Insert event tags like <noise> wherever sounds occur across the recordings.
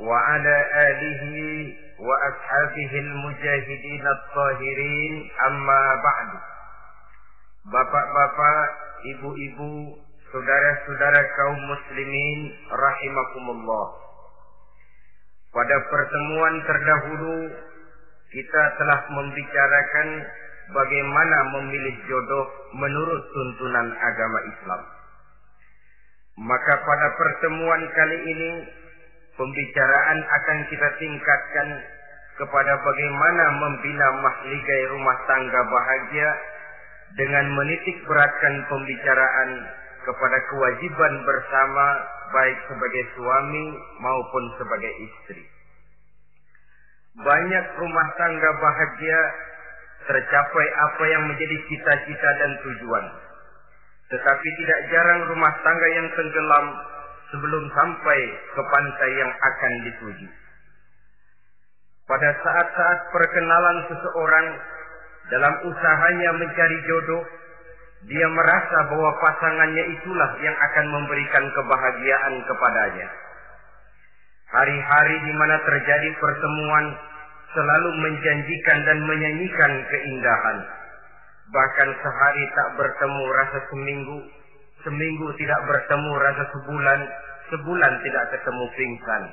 وعلى آله وأصحابه المجاهدين الطاهرين أما بعد Bapak-bapak, ibu-ibu, saudara-saudara kaum muslimin rahimakumullah. Pada pertemuan terdahulu kita telah membicarakan bagaimana memilih jodoh menurut tuntunan agama Islam. Maka pada pertemuan kali ini pembicaraan akan kita tingkatkan kepada bagaimana membina mahligai rumah tangga bahagia dengan menitik beratkan pembicaraan kepada kewajiban bersama baik sebagai suami maupun sebagai istri. Banyak rumah tangga bahagia tercapai apa yang menjadi cita-cita dan tujuan. Tetapi tidak jarang rumah tangga yang tenggelam sebelum sampai ke pantai yang akan dituju. Pada saat-saat perkenalan seseorang dalam usahanya mencari jodoh, dia merasa bahwa pasangannya itulah yang akan memberikan kebahagiaan kepadanya. Hari-hari di mana terjadi pertemuan selalu menjanjikan dan menyanyikan keindahan. Bahkan sehari tak bertemu rasa seminggu, seminggu tidak bertemu rasa sebulan, sebulan tidak ketemu pingsan.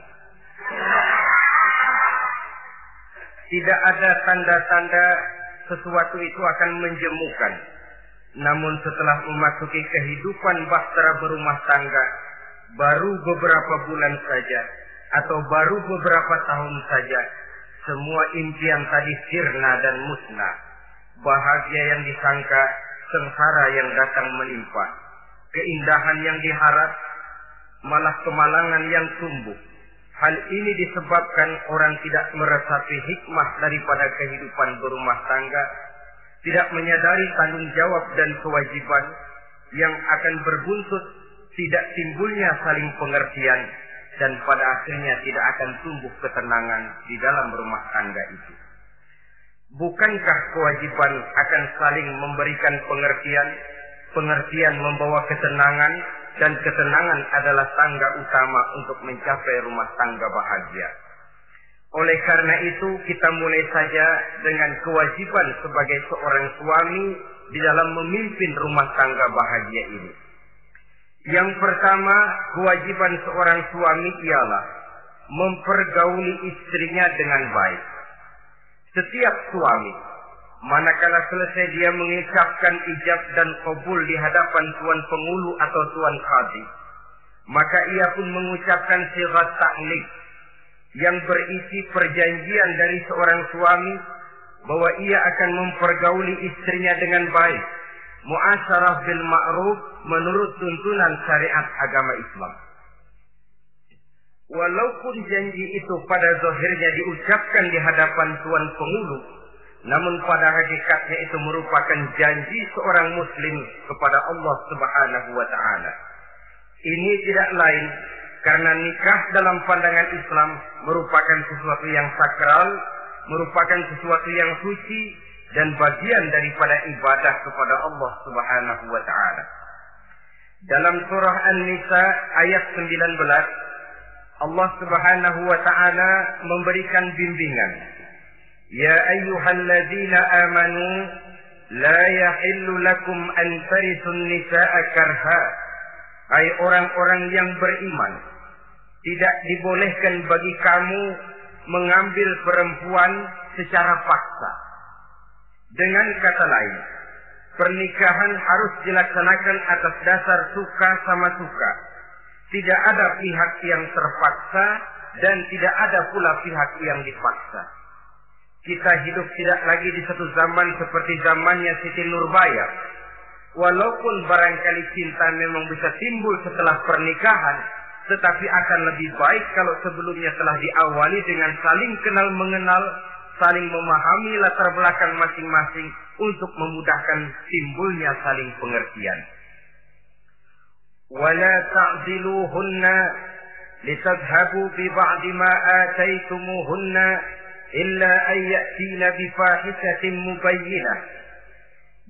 Tidak ada tanda-tanda sesuatu itu akan menjemukan. Namun setelah memasuki kehidupan bahtera berumah tangga, baru beberapa bulan saja, atau baru beberapa tahun saja, semua impian tadi sirna dan musnah. Bahagia yang disangka, sengsara yang datang menimpa. Keindahan yang diharap, malah kemalangan yang tumbuh. Hal ini disebabkan orang tidak meresapi hikmah daripada kehidupan berumah tangga, tidak menyadari tanggung jawab dan kewajiban yang akan berbuntut tidak timbulnya saling pengertian dan pada akhirnya tidak akan tumbuh ketenangan di dalam rumah tangga itu. Bukankah kewajiban akan saling memberikan pengertian, pengertian membawa ketenangan, dan ketenangan adalah tangga utama untuk mencapai rumah tangga bahagia. Oleh karena itu, kita mulai saja dengan kewajiban sebagai seorang suami di dalam memimpin rumah tangga bahagia ini. Yang pertama, kewajiban seorang suami ialah mempergauli istrinya dengan baik. Setiap suami, manakala selesai dia mengucapkan ijab dan kabul di hadapan tuan pengulu atau tuan kadi, maka ia pun mengucapkan sirat ta'lik yang berisi perjanjian dari seorang suami bahwa ia akan mempergauli istrinya dengan baik muasyarah bil ma'ruf menurut tuntunan syariat agama Islam. Walaupun janji itu pada zahirnya diucapkan di hadapan tuan pengulu, namun pada hakikatnya itu merupakan janji seorang muslim kepada Allah Subhanahu wa taala. Ini tidak lain karena nikah dalam pandangan Islam merupakan sesuatu yang sakral, merupakan sesuatu yang suci dan bagian daripada ibadah kepada Allah Subhanahu wa taala. Dalam surah An-Nisa ayat 19 Allah Subhanahu wa taala memberikan bimbingan. Ya ayyuhalladzina amanu la yahillu lakum an tarithun nisaa karha. Hai orang-orang yang beriman, tidak dibolehkan bagi kamu mengambil perempuan secara paksa. Dengan kata lain, pernikahan harus dilaksanakan atas dasar suka sama suka. Tidak ada pihak yang terpaksa dan tidak ada pula pihak yang dipaksa Kita hidup tidak lagi di satu zaman seperti zamannya Siti Nurbaya. Walaupun barangkali cinta memang bisa timbul setelah pernikahan, tetapi akan lebih baik kalau sebelumnya telah diawali dengan saling kenal mengenal, saling memahami latar belakang masing-masing untuk memudahkan timbulnya saling pengertian. ولا تعزلوهن لتذهبوا ببعض ما آتيتموهن illa ayyatina bifahishatin mubayyinah.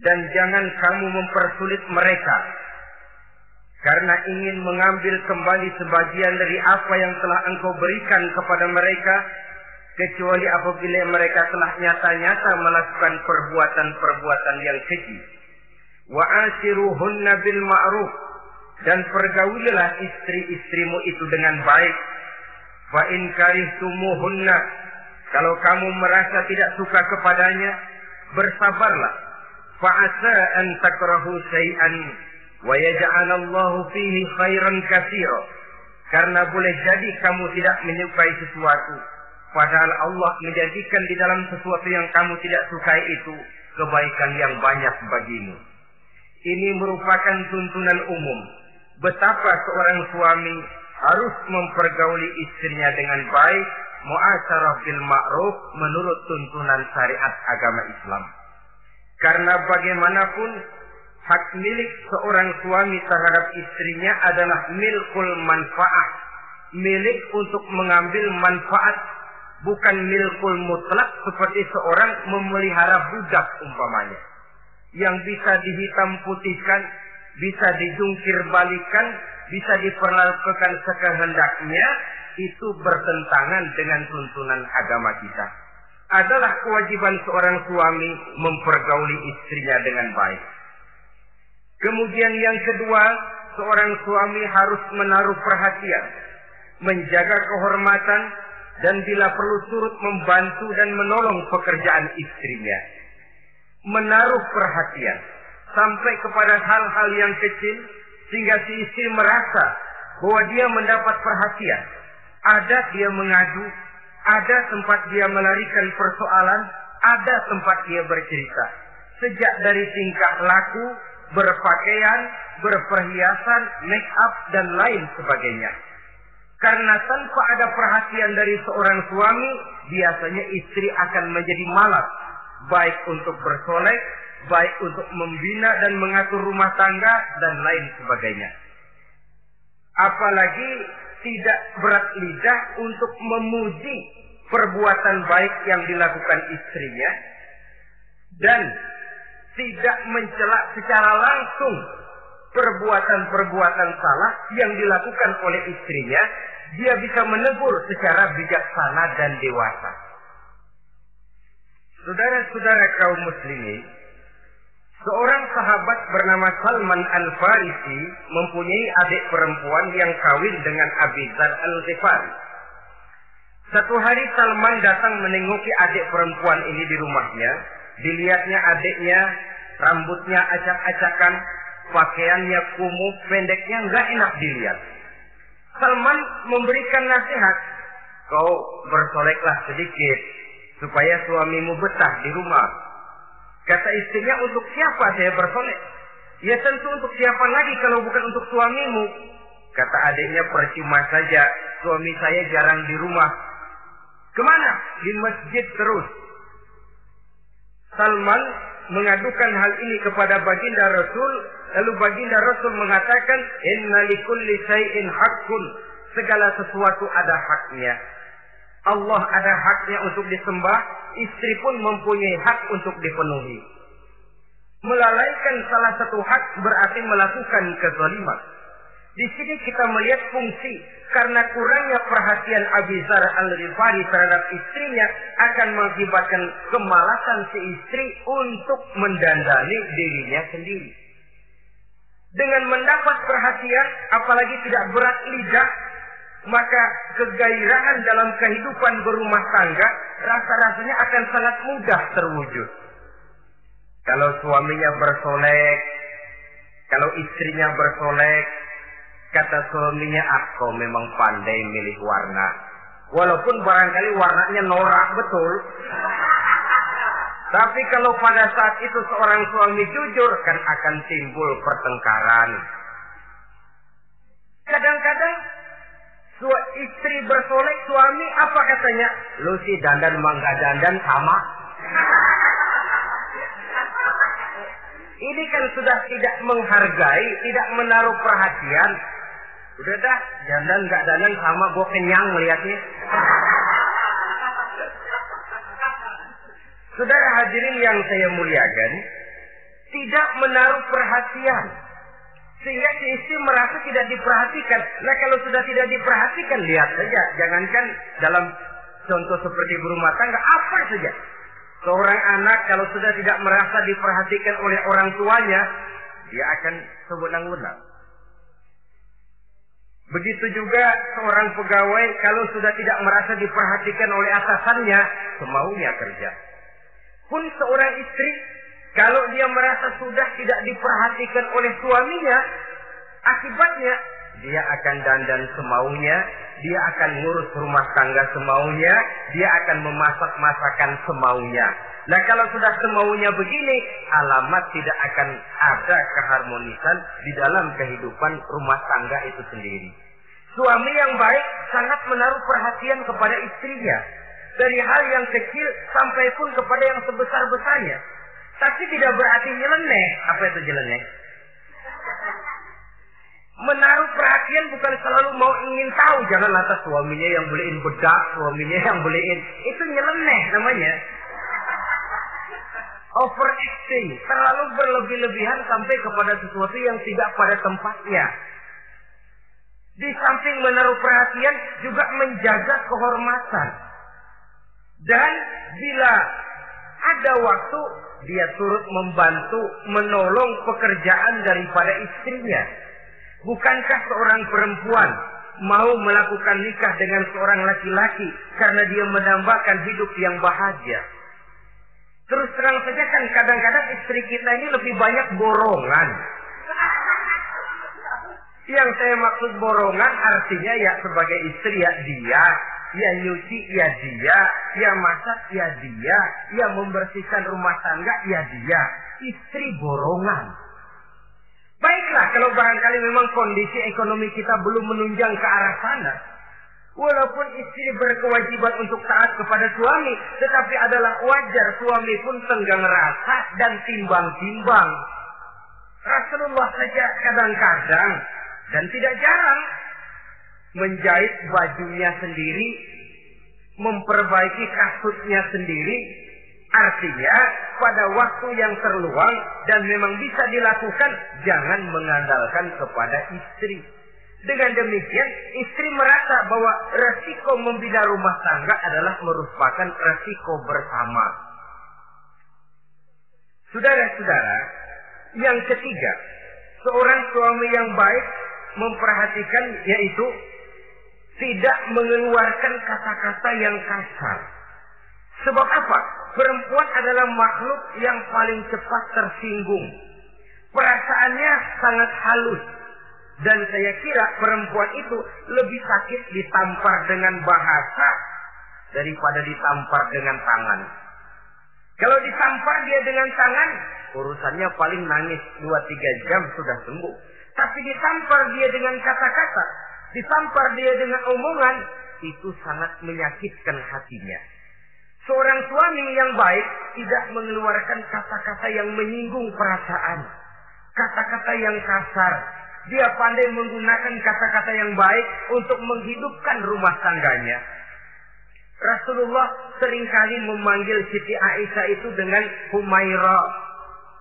Dan jangan kamu mempersulit mereka. Karena ingin mengambil kembali sebagian dari apa yang telah engkau berikan kepada mereka kecuali apabila mereka telah nyata-nyata melakukan perbuatan-perbuatan yang keji. Wa bil ma'ruf. Dan pergaulilah istri-istrimu itu dengan baik. Fa in karihtumuhunna kalau kamu merasa tidak suka kepadanya bersabarlah. Fa'asa an takrahu syai'an wa fihi khairan katsira. Karena boleh jadi kamu tidak menyukai sesuatu padahal Allah menjadikan di dalam sesuatu yang kamu tidak sukai itu kebaikan yang banyak bagimu. Ini merupakan tuntunan umum. Betapa seorang suami harus mempergauli istrinya dengan baik muasyarah bil ma'ruf menurut tuntunan syariat agama Islam. Karena bagaimanapun hak milik seorang suami terhadap istrinya adalah milkul manfaat. Milik untuk mengambil manfaat. Bukan milkul mutlak seperti seorang memelihara budak umpamanya. Yang bisa dihitam putihkan, bisa dijungkir balikan, bisa diperlakukan sekehendaknya, itu bertentangan dengan tuntunan agama kita. Adalah kewajiban seorang suami mempergauli istrinya dengan baik. Kemudian yang kedua, seorang suami harus menaruh perhatian, menjaga kehormatan, dan bila perlu turut membantu dan menolong pekerjaan istrinya. Menaruh perhatian sampai kepada hal-hal yang kecil sehingga si istri merasa bahwa dia mendapat perhatian. Ada dia mengadu, ada tempat dia melarikan persoalan, ada tempat dia bercerita. Sejak dari tingkah laku, berpakaian, berperhiasan, make up, dan lain sebagainya. Karena tanpa ada perhatian dari seorang suami, biasanya istri akan menjadi malas. Baik untuk bersolek, baik untuk membina dan mengatur rumah tangga dan lain sebagainya. Apalagi tidak berat lidah untuk memuji perbuatan baik yang dilakukan istrinya dan tidak mencela secara langsung perbuatan-perbuatan salah yang dilakukan oleh istrinya, dia bisa menegur secara bijaksana dan dewasa. Saudara-saudara kaum muslimin, Seorang sahabat bernama Salman Al-Farisi mempunyai adik perempuan yang kawin dengan Abi Dzar Al-Ghifari. Satu hari Salman datang menengoki adik perempuan ini di rumahnya. Dilihatnya adiknya, rambutnya acak-acakan, pakaiannya kumuh, pendeknya nggak enak dilihat. Salman memberikan nasihat, kau bersoleklah sedikit supaya suamimu betah di rumah Kata istrinya, untuk siapa saya bersolek? Ya tentu untuk siapa lagi kalau bukan untuk suamimu. Kata adiknya, percuma saja. Suami saya jarang di rumah. Ke mana? Di masjid terus. Salman mengadukan hal ini kepada baginda Rasul. Lalu baginda Rasul mengatakan, Inna likulli hakkun. Segala sesuatu ada haknya. Allah ada haknya untuk disembah, istri pun mempunyai hak untuk dipenuhi. Melalaikan salah satu hak berarti melakukan kezaliman. Di sini kita melihat fungsi karena kurangnya perhatian Abi Zar al-Rifari terhadap istrinya akan mengakibatkan kemalasan si istri untuk mendandani dirinya sendiri. Dengan mendapat perhatian, apalagi tidak berat lidah, maka kegairahan dalam kehidupan berumah tangga rasa-rasanya akan sangat mudah terwujud. Kalau suaminya bersolek, kalau istrinya bersolek, kata suaminya, ah memang pandai milih warna. Walaupun barangkali warnanya norak betul. Tapi kalau pada saat itu seorang suami jujur, kan akan timbul pertengkaran. Kadang-kadang istri bersolek suami apa katanya? Lu sih dandan mangga dandan sama. Ini kan sudah tidak menghargai, tidak menaruh perhatian. Udah dah, dandan nggak dandan sama, gue kenyang melihatnya. Saudara hadirin yang saya muliakan, tidak menaruh perhatian. Sehingga si istri merasa tidak diperhatikan. Nah kalau sudah tidak diperhatikan, lihat saja. Jangankan dalam contoh seperti berumah tangga, apa saja. Seorang anak kalau sudah tidak merasa diperhatikan oleh orang tuanya, dia akan sewenang-wenang. Begitu juga seorang pegawai kalau sudah tidak merasa diperhatikan oleh atasannya, semaunya kerja. Pun seorang istri kalau dia merasa sudah tidak diperhatikan oleh suaminya, akibatnya dia akan dandan semaunya, dia akan ngurus rumah tangga semaunya, dia akan memasak masakan semaunya. Nah kalau sudah semaunya begini, alamat tidak akan ada keharmonisan di dalam kehidupan rumah tangga itu sendiri. Suami yang baik sangat menaruh perhatian kepada istrinya. Dari hal yang kecil sampai pun kepada yang sebesar-besarnya. Tapi tidak berarti nyeleneh. Apa itu nyeleneh? Menaruh perhatian bukan selalu mau ingin tahu. Jangan lantas suaminya yang beliin bedak, suaminya yang beliin. Itu nyeleneh namanya. Overacting. Terlalu berlebih-lebihan sampai kepada sesuatu yang tidak pada tempatnya. Di samping menaruh perhatian juga menjaga kehormatan. Dan bila ada waktu dia turut membantu menolong pekerjaan daripada istrinya. Bukankah seorang perempuan mau melakukan nikah dengan seorang laki-laki karena dia menambahkan hidup yang bahagia? Terus terang saja kan kadang-kadang istri kita ini lebih banyak borongan. Yang saya maksud borongan artinya ya sebagai istri ya dia Ya nyuci ya dia, ya masak ya dia, ya membersihkan rumah tangga ya dia. Istri borongan. Baiklah kalau barangkali memang kondisi ekonomi kita belum menunjang ke arah sana. Walaupun istri berkewajiban untuk taat kepada suami, tetapi adalah wajar suami pun tenggang rasa dan timbang-timbang. Rasulullah saja kadang-kadang dan tidak jarang menjahit bajunya sendiri, memperbaiki kasusnya sendiri, artinya pada waktu yang terluang dan memang bisa dilakukan, jangan mengandalkan kepada istri. Dengan demikian, istri merasa bahwa resiko membina rumah tangga adalah merupakan resiko bersama. Saudara-saudara, yang ketiga, seorang suami yang baik memperhatikan yaitu tidak mengeluarkan kata-kata yang kasar. Sebab apa? Perempuan adalah makhluk yang paling cepat tersinggung. Perasaannya sangat halus. Dan saya kira perempuan itu lebih sakit ditampar dengan bahasa daripada ditampar dengan tangan. Kalau ditampar dia dengan tangan, urusannya paling nangis 2-3 jam sudah sembuh. Tapi ditampar dia dengan kata-kata, ditampar dia dengan omongan, itu sangat menyakitkan hatinya. Seorang suami yang baik tidak mengeluarkan kata-kata yang menyinggung perasaan. Kata-kata yang kasar. Dia pandai menggunakan kata-kata yang baik untuk menghidupkan rumah tangganya. Rasulullah sering kali memanggil Siti Aisyah itu dengan Humaira.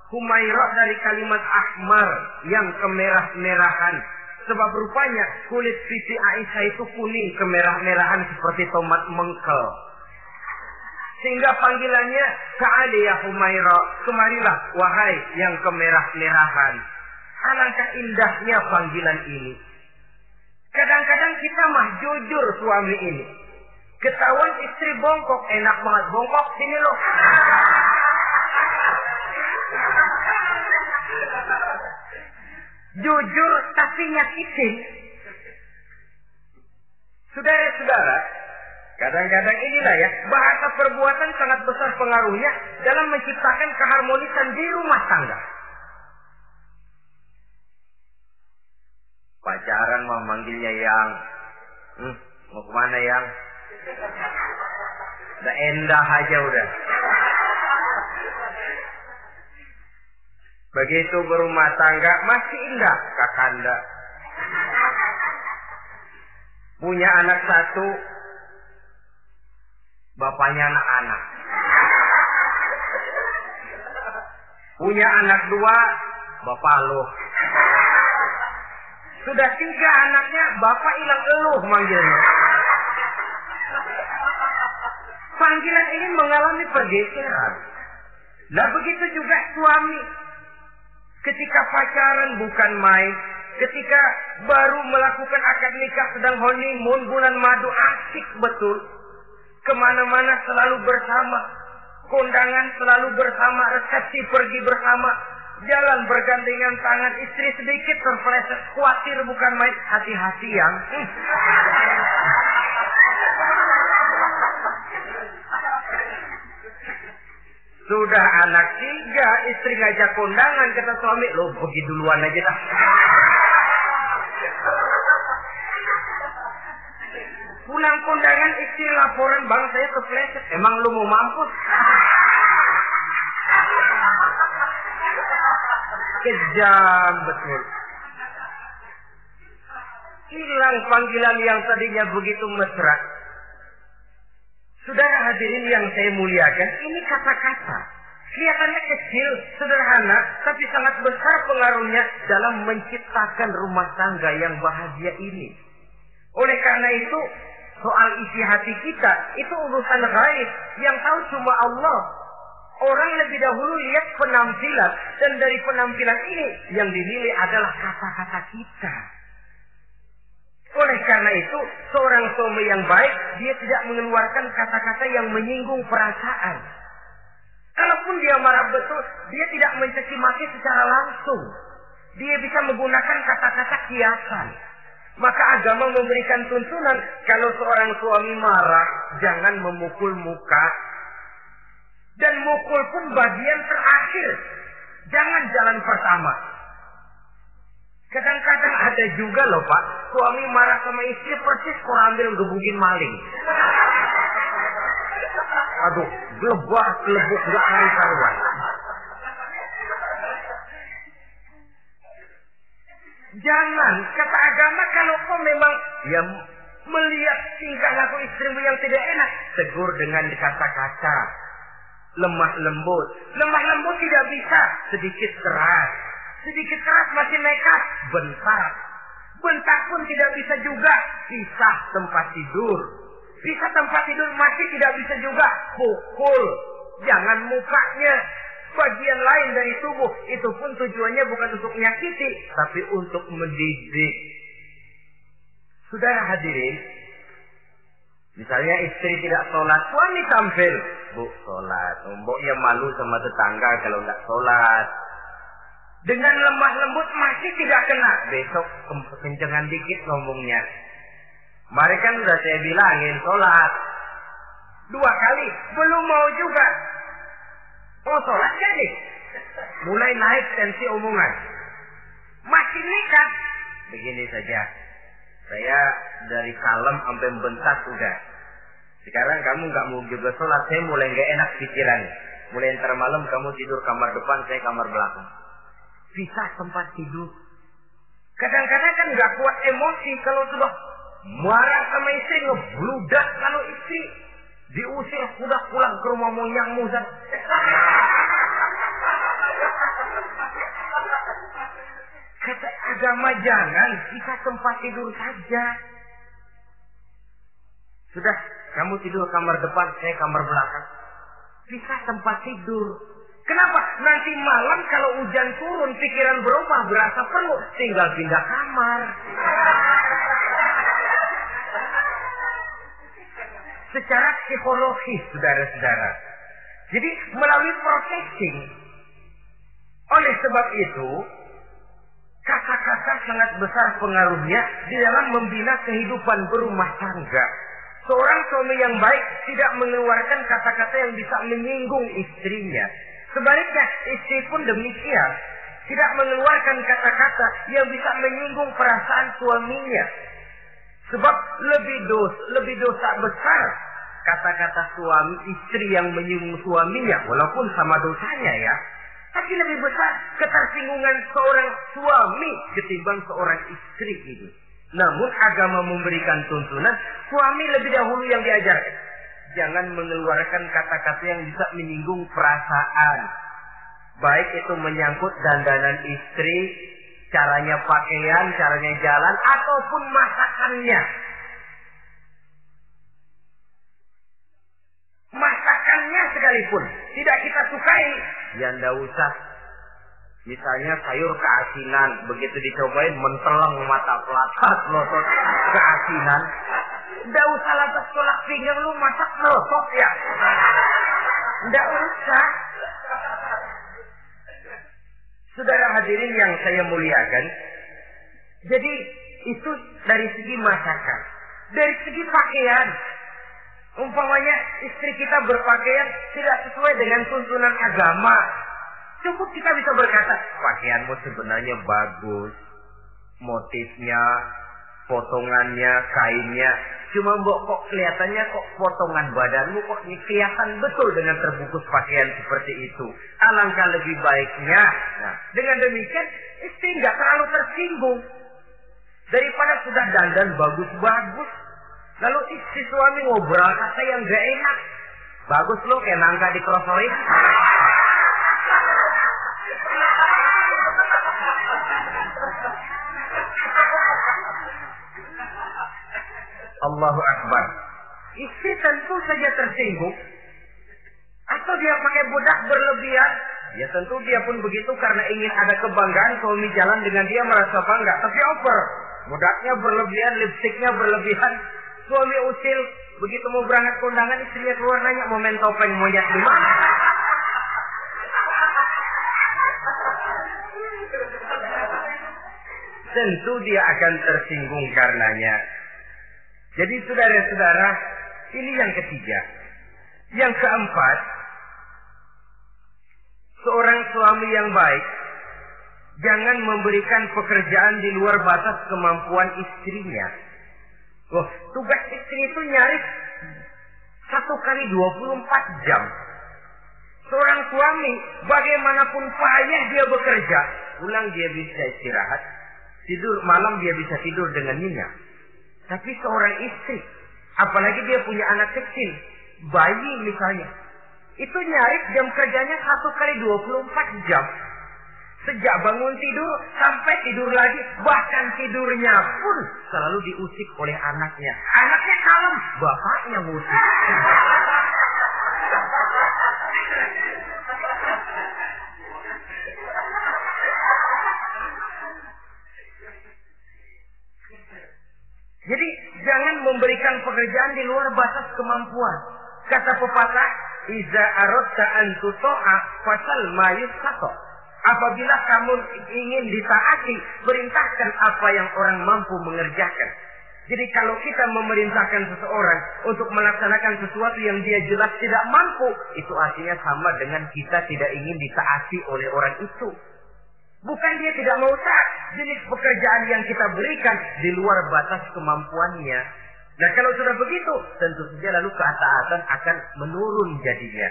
Humaira dari kalimat ahmar yang kemerah-merahan. Sebab rupanya kulit Siti Aisyah itu kuning kemerah-merahan seperti tomat mengkel. Sehingga panggilannya Ka'ali ya Humaira. Kemarilah wahai yang kemerah-merahan. Alangkah indahnya panggilan ini. Kadang-kadang kita mah jujur suami ini. Ketahuan istri bongkok. Enak banget bongkok. Sini loh. Jujur tapi nyakitin. Saudara-saudara, kadang-kadang inilah ya, bahasa perbuatan sangat besar pengaruhnya dalam menciptakan keharmonisan di rumah tangga. Pacaran mah manggilnya yang, hmm, Mau ke mana yang? Udah endah aja udah. Begitu berumah tangga masih indah kakanda. Punya anak satu, bapaknya anak-anak. Punya anak dua, bapak lu. Sudah tiga anaknya, bapak hilang eluh manggilnya. Panggilan ini mengalami pergeseran. Nah begitu juga suami. Ketika pacaran bukan main. Ketika baru melakukan akad nikah sedang honeymoon bulan madu asik betul. Ke mana-mana selalu bersama. Kondangan selalu bersama. Resepsi pergi bersama. Jalan bergandengan tangan. Istri sedikit terpeleset. Khawatir bukan main. Hati-hati yang. Hmm. <laughs> Sudah anak tiga, istri ngajak kondangan, kata suami, lo pergi duluan aja dah. Pulang kondangan istri laporan bang saya kepleset. Emang lu mau mampus? Kejam betul. Hilang panggilan yang tadinya begitu mesra. Saudara hadirin yang saya muliakan, ini kata-kata. Kelihatannya kecil, sederhana, tapi sangat besar pengaruhnya dalam menciptakan rumah tangga yang bahagia ini. Oleh karena itu, soal isi hati kita, itu urusan gaib yang tahu cuma Allah. Orang lebih dahulu lihat penampilan, dan dari penampilan ini yang dinilai adalah kata-kata kita. Oleh karena itu, seorang suami yang baik, dia tidak mengeluarkan kata-kata yang menyinggung perasaan. Kalaupun dia marah betul, dia tidak mencaci maki secara langsung. Dia bisa menggunakan kata-kata kiasan. Maka agama memberikan tuntunan kalau seorang suami marah, jangan memukul muka. Dan mukul pun bagian terakhir. Jangan jalan pertama. Kadang-kadang ada juga loh pak, suami marah sama istri persis ambil gebukin maling. Aduh, gelebah, gelebuk, gak karuan. Jangan, kata agama kalau kau memang ya melihat tingkah laku istrimu yang tidak enak, tegur dengan kata-kata. Lemah lembut. Lemah lembut tidak bisa, sedikit keras. Sedikit keras masih nekat. Bentak. Bentak pun tidak bisa juga. Pisah tempat tidur. Pisah tempat tidur masih tidak bisa juga. Pukul. Jangan mukanya. Bagian lain dari tubuh. Itu pun tujuannya bukan untuk menyakiti. Tapi untuk mendidik. Saudara hadirin. Misalnya istri tidak sholat. Suami tampil. Bu, sholat. Mbok ya malu sama tetangga kalau nggak sholat dengan lemah lembut masih tidak kena. Besok kencengan dikit ngomongnya. Mari kan udah saya bilangin sholat. Dua kali. Belum mau juga. Oh sholat jadi. Mulai naik tensi omongan. Masih nekat. Begini saja. Saya dari kalem sampai bentak udah. Sekarang kamu nggak mau juga sholat. Saya mulai nggak enak pikiran. Mulai ntar malam kamu tidur kamar depan, saya kamar belakang pisah tempat tidur. Kadang-kadang kan nggak kuat emosi kalau sudah marah sama istri ngebludak kalau istri diusir sudah pulang ke rumah moyang muzat. Kata agama jangan kita tempat tidur saja. Sudah, kamu tidur kamar depan, saya kamar belakang. Pisah tempat tidur. Kenapa? Nanti malam kalau hujan turun, pikiran berubah, berasa perlu, tinggal pindah kamar. Secara psikologis, saudara-saudara. Jadi melalui processing. Oleh sebab itu, kata-kata sangat besar pengaruhnya di dalam membina kehidupan berumah tangga. Seorang suami yang baik tidak mengeluarkan kata-kata yang bisa menyinggung istrinya Sebaliknya, istri pun demikian. Tidak mengeluarkan kata-kata yang bisa menyinggung perasaan suaminya. Sebab lebih dos, lebih dosa besar kata-kata suami istri yang menyinggung suaminya walaupun sama dosanya ya. Tapi lebih besar ketersinggungan seorang suami ketimbang seorang istri itu. Namun agama memberikan tuntunan suami lebih dahulu yang diajarkan. Jangan mengeluarkan kata-kata yang bisa menyinggung perasaan. Baik itu menyangkut dandanan istri, caranya pakaian, caranya jalan, ataupun masakannya. Masakannya sekalipun tidak kita sukai, ya ndak usah. Misalnya sayur keasinan, begitu dicobain menteleng mata pelatas lotot keasinan. Ndak usah lantas tolak pinggang lu masak lotot ya. Ndak usah. Saudara hadirin yang saya muliakan, jadi itu dari segi masakan. Dari segi pakaian, umpamanya istri kita berpakaian tidak sesuai dengan tuntunan agama. Cukup kita bisa berkata, pakaianmu sebenarnya bagus. Motifnya, potongannya, kainnya. Cuma mbok kok kelihatannya kok potongan badanmu kok kelihatan betul dengan terbungkus pakaian seperti itu. Alangkah lebih baiknya. Nah, dengan demikian istri nggak terlalu tersinggung. Daripada sudah dandan bagus-bagus. Lalu istri suami ngobrol kata yang gak enak. Bagus lo kayak nangka di krosorin. Allahu Akbar. Istri tentu saja tersinggung. Atau dia pakai budak berlebihan. Ya tentu dia pun begitu karena ingin ada kebanggaan suami jalan dengan dia merasa bangga. Tapi over. Budaknya berlebihan, lipstiknya berlebihan. Suami usil. Begitu mau berangkat kondangan istrinya keluar nanya mau main topeng monyet di mana. <laughs> Tentu dia akan tersinggung karenanya. Jadi saudara-saudara, ini yang ketiga. Yang keempat, seorang suami yang baik jangan memberikan pekerjaan di luar batas kemampuan istrinya. Oh, tugas istri itu nyaris satu kali 24 jam. Seorang suami, bagaimanapun payah dia bekerja, pulang dia bisa istirahat, tidur malam dia bisa tidur dengan nyenyak. Tapi seorang istri, apalagi dia punya anak kecil, bayi misalnya, itu nyaris jam kerjanya satu kali 24 jam. Sejak bangun tidur sampai tidur lagi, bahkan tidurnya pun selalu diusik oleh anaknya. Anaknya kalem, bapaknya musik. Jadi jangan memberikan pekerjaan di luar batas kemampuan. Kata pepatah, "Iza aradta an tuto'a fasal ma Apabila kamu ingin ditaati, perintahkan apa yang orang mampu mengerjakan. Jadi kalau kita memerintahkan seseorang untuk melaksanakan sesuatu yang dia jelas tidak mampu, itu artinya sama dengan kita tidak ingin ditaati oleh orang itu. Bukan dia tidak mau taat, jenis pekerjaan yang kita berikan di luar batas kemampuannya. Nah kalau sudah begitu, tentu saja lalu ketaatan akan menurun jadinya.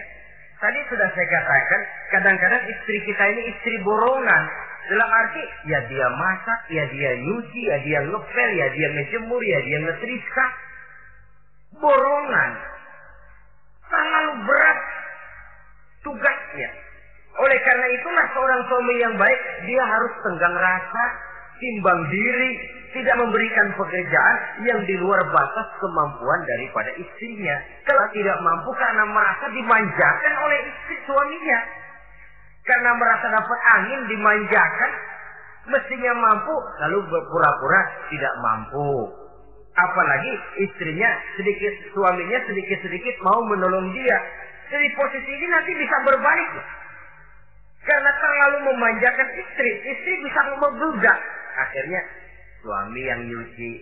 Tadi sudah saya katakan, kadang-kadang istri kita ini istri borongan. Dalam arti, ya dia masak, ya dia nyuci, ya dia ngepel, ya dia ngejemur, ya dia ngetriska. Borongan. Terlalu berat tugasnya. Oleh karena itulah seorang suami yang baik, dia harus tenggang rasa, timbang diri, tidak memberikan pekerjaan yang di luar batas kemampuan daripada istrinya. Kalau tidak mampu karena merasa dimanjakan oleh istri suaminya. Karena merasa dapat angin dimanjakan, mestinya mampu, lalu berpura-pura tidak mampu. Apalagi istrinya sedikit, suaminya sedikit-sedikit mau menolong dia. Jadi posisi ini nanti bisa berbalik. Karena terlalu memanjakan istri, istri bisa membludak. Akhirnya suami yang nyuci,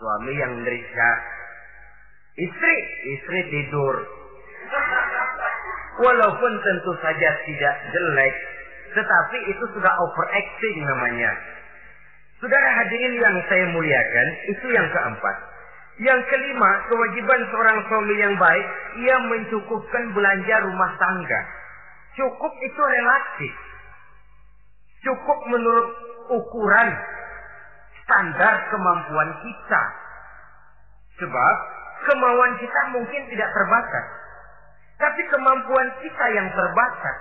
suami yang nerika, istri, istri tidur. Walaupun tentu saja tidak jelek, tetapi itu sudah overacting namanya. Saudara hadirin yang saya muliakan, itu yang keempat. Yang kelima, kewajiban seorang suami yang baik, ia mencukupkan belanja rumah tangga. Cukup itu relatif. Cukup menurut ukuran standar kemampuan kita. Sebab kemauan kita mungkin tidak terbatas. Tapi kemampuan kita yang terbatas.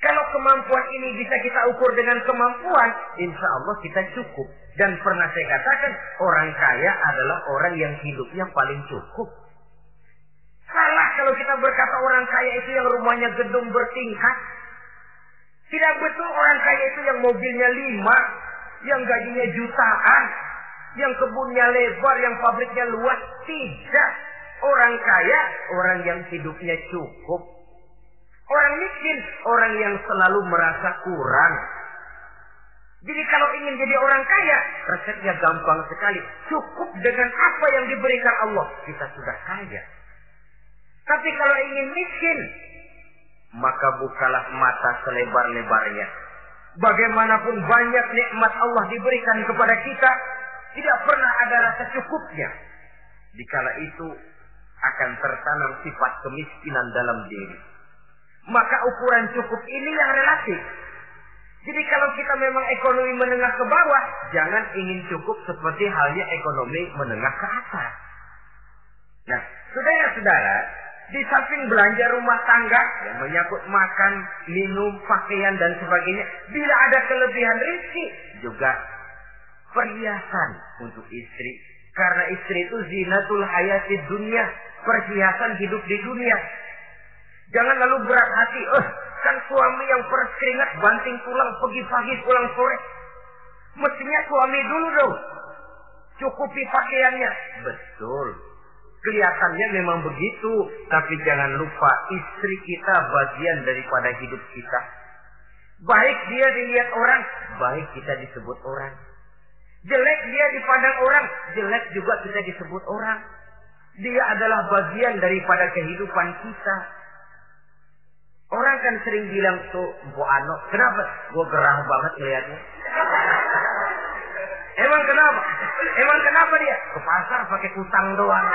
Kalau kemampuan ini bisa kita ukur dengan kemampuan, insya Allah kita cukup. Dan pernah saya katakan, orang kaya adalah orang yang hidupnya paling cukup. Kalau kita berkata orang kaya itu yang rumahnya gedung bertingkat. Tidak betul orang kaya itu yang mobilnya lima, yang gajinya jutaan, yang kebunnya lebar, yang pabriknya luas. Tidak. Orang kaya, orang yang hidupnya cukup. Orang miskin, orang yang selalu merasa kurang. Jadi kalau ingin jadi orang kaya, resepnya gampang sekali. Cukup dengan apa yang diberikan Allah, kita sudah kaya. Tapi kalau ingin miskin, maka bukalah mata selebar-lebarnya. Bagaimanapun banyak nikmat Allah diberikan kepada kita, tidak pernah ada rasa cukupnya. Dikala itu akan tertanam sifat kemiskinan dalam diri maka ukuran cukup ini yang relatif. Jadi kalau kita memang ekonomi menengah ke bawah, jangan ingin cukup seperti halnya ekonomi menengah ke atas. Nah, saudara-saudara, di samping belanja rumah tangga yang menyangkut makan, minum, pakaian dan sebagainya, bila ada kelebihan rezeki juga perhiasan untuk istri. Karena istri itu zinatul hayati dunia, perhiasan hidup di dunia. Jangan lalu berat hati. Eh, kan suami yang peras keringat banting tulang pergi pagi pulang sore. Mestinya suami dulu dong. Cukupi pakaiannya. Betul. Kelihatannya memang begitu. Tapi jangan lupa istri kita bagian daripada hidup kita. Baik dia dilihat orang. Baik kita disebut orang. Jelek dia dipandang orang. Jelek juga kita disebut orang. Dia adalah bagian daripada kehidupan kita. Orang kan sering bilang tuh Bu Ano, kenapa? Gue gerah banget ngeliatnya. <laughs> Emang kenapa? Emang kenapa dia? Ke pasar pakai kutang doang.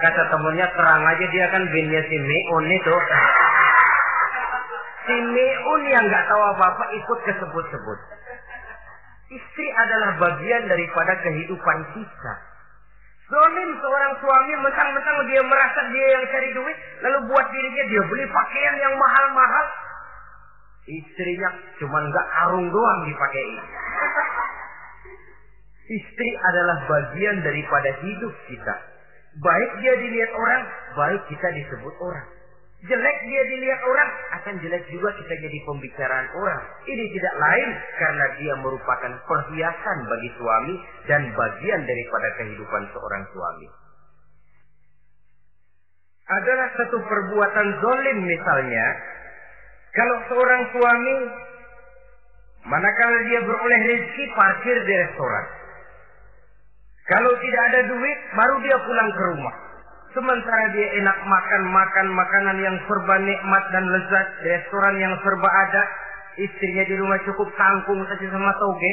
Kata temennya terang aja dia kan binnya si Meun itu. Si Meun yang nggak tahu apa-apa ikut kesebut-sebut. Istri adalah bagian daripada kehidupan kita. Zolim seorang suami mentang-mentang dia merasa dia yang cari duit, lalu buat dirinya dia beli pakaian yang mahal-mahal. Istrinya cuma nggak karung doang dipakai. Istri adalah bagian daripada hidup kita. Baik dia dilihat orang, baik kita disebut orang. Jelek dia dilihat orang, akan jelek juga kita jadi pembicaraan orang. Ini tidak lain karena dia merupakan perhiasan bagi suami dan bagian daripada kehidupan seorang suami. Adalah satu perbuatan zolim misalnya, kalau seorang suami manakala dia beroleh rezeki parkir di restoran. Kalau tidak ada duit, baru dia pulang ke rumah. Sementara dia enak makan-makan makanan yang serba nikmat dan lezat, restoran yang serba ada, istrinya di rumah cukup kangkung saja sama toge.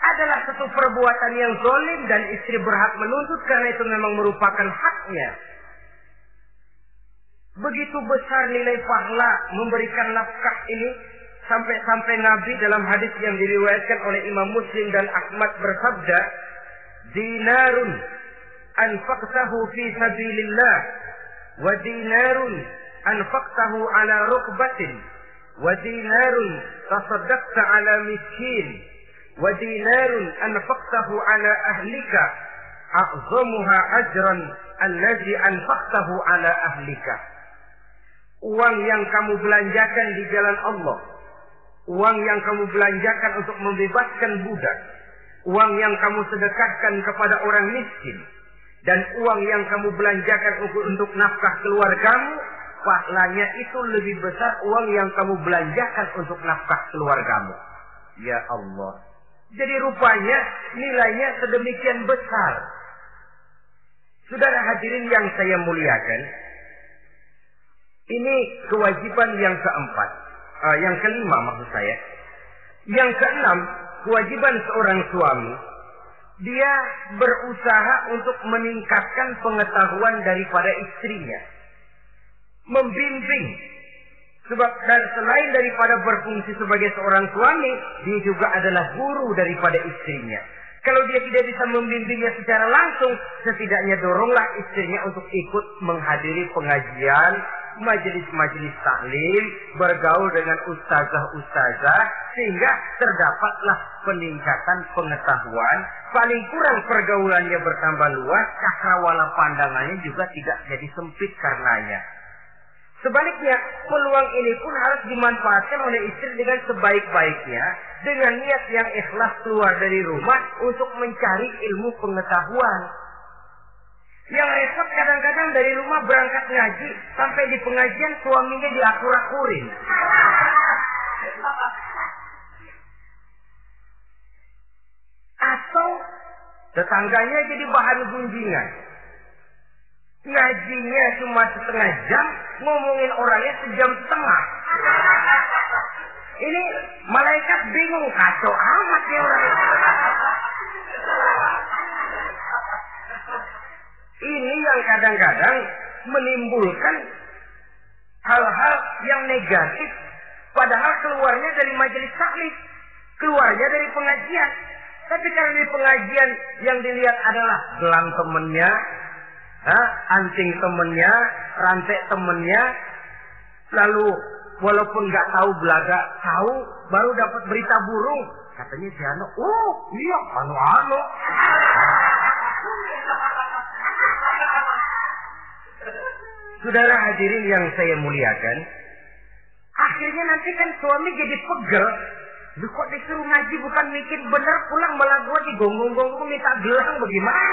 Adalah satu perbuatan yang zolim dan istri berhak menuntut karena itu memang merupakan haknya. Begitu besar nilai pahala memberikan nafkah ini sampai-sampai Nabi dalam hadis yang diriwayatkan oleh Imam Muslim dan Ahmad bersabda, "Dinarun anfaqtahu fi sabilillah wa dinarun anfaqtahu ala rukbatin wa dinarun tasaddaqta ala miskin wa dinarun anfaqtahu ala ahlika a'zamuha ajran allazi anfaqtahu ala ahlika." Uang yang kamu belanjakan di jalan Allah uang yang kamu belanjakan untuk membebaskan budak uang yang kamu sedekahkan kepada orang miskin dan uang yang kamu belanjakan untuk, untuk nafkah keluargamu, pahalanya itu lebih besar uang yang kamu belanjakan untuk nafkah keluargamu. Ya Allah. Jadi rupanya nilainya sedemikian besar. Saudara hadirin yang saya muliakan, Ini kewajiban yang keempat. Uh, yang kelima maksud saya. Yang keenam, kewajiban seorang suami. Dia berusaha untuk meningkatkan pengetahuan daripada istrinya. Membimbing. Sebab dan selain daripada berfungsi sebagai seorang suami, dia juga adalah guru daripada istrinya. Kalau dia tidak bisa membimbingnya secara langsung, setidaknya doronglah istrinya untuk ikut menghadiri pengajian, majelis-majelis taklim, bergaul dengan ustazah-ustazah, sehingga terdapatlah peningkatan pengetahuan. Paling kurang pergaulannya bertambah luas, cakrawala pandangannya juga tidak jadi sempit karenanya. Sebaliknya, peluang ini pun harus dimanfaatkan oleh istri dengan sebaik-baiknya, dengan niat yang ikhlas keluar dari rumah untuk mencari ilmu pengetahuan. Yang repot kadang-kadang dari rumah berangkat ngaji, sampai di pengajian suaminya diakur-akurin. Atau tetangganya jadi bahan gunjingan. Ngajinya cuma setengah jam, ngomongin orangnya sejam setengah. Ini malaikat bingung kacau amat ya orang Ini yang kadang-kadang menimbulkan hal-hal yang negatif. Padahal keluarnya dari majelis taklim. Keluarnya dari pengajian. Tapi karena di pengajian yang dilihat adalah gelang temennya, anting temennya, rantai temennya, lalu walaupun nggak tahu belaga tahu baru dapat berita burung katanya si Ano oh iya Ano Ano Saudara hadirin yang saya muliakan, akhirnya nanti kan suami jadi pegel. Lu kok disuruh ngaji bukan mikir bener pulang malah gua digonggong-gonggong minta gelang bagaimana?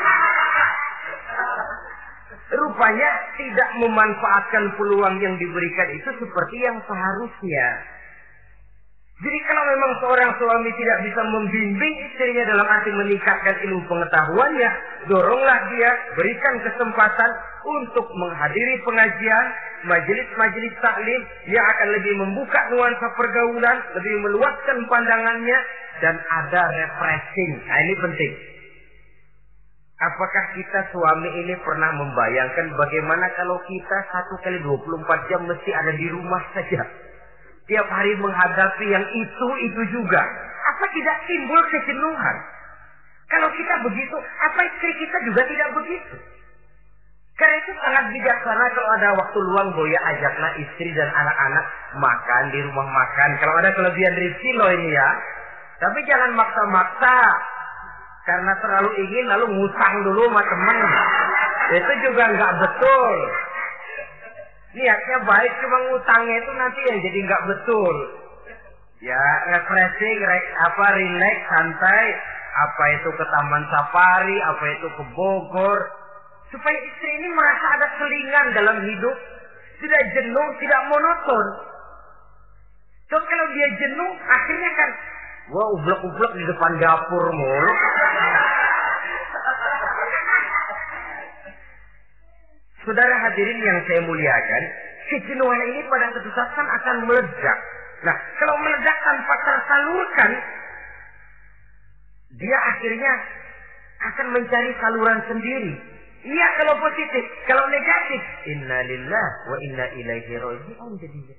rupanya tidak memanfaatkan peluang yang diberikan itu seperti yang seharusnya. Jadi kalau memang seorang suami tidak bisa membimbing istrinya dalam arti meningkatkan ilmu pengetahuannya, doronglah dia, berikan kesempatan untuk menghadiri pengajian, majelis-majelis taklim yang akan lebih membuka nuansa pergaulan, lebih meluaskan pandangannya, dan ada refreshing. Nah ini penting. Apakah kita suami ini pernah membayangkan bagaimana kalau kita satu kali 24 jam mesti ada di rumah saja? Tiap hari menghadapi yang itu-itu juga. Apa tidak timbul kejenuhan? Kalau kita begitu, apa istri kita juga tidak begitu? Karena itu sangat bijaksana kalau ada waktu luang Boya ajaklah istri dan anak-anak makan di rumah makan. Kalau ada kelebihan rezeki loh ini ya. Tapi jangan maksa-maksa. Karena terlalu ingin lalu ngutang dulu sama temen. Itu juga nggak betul. Niatnya baik cuma ngutangnya itu nanti yang jadi nggak betul. Ya refreshing, re, apa relax, santai. Apa itu ke Taman Safari, apa itu ke Bogor. Supaya istri ini merasa ada selingan dalam hidup. Tidak jenuh, tidak monoton. So kalau dia jenuh, akhirnya kan Wah, ublek-ublek di depan dapur mulu. Saudara hadirin yang saya muliakan, kejenuhan ini pada kan akan meledak. Nah, kalau meledak tanpa tersalurkan, dia akhirnya akan mencari saluran sendiri. Iya kalau positif, kalau negatif, innalillah wa inna ilaihi raji'un jadinya.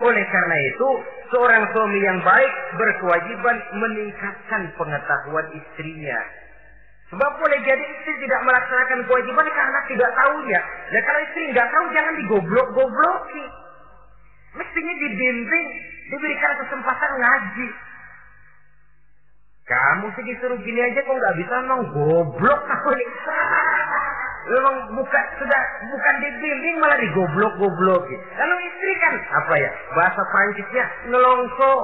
Oleh karena itu, seorang suami yang baik berkewajiban meningkatkan pengetahuan istrinya. Sebab boleh jadi istri tidak melaksanakan kewajiban karena tidak tahunya. Dan kalau istri nggak tahu, jangan digoblok-gobloki. Mestinya dibimbing, diberikan kesempatan ngaji. Kamu sih disuruh gini aja kok nggak bisa emang goblok aku Memang <laughs> bukan sudah bukan dibimbing malah digoblok-goblok. Kalau istri kan apa ya? Bahasa Prancisnya nelongso.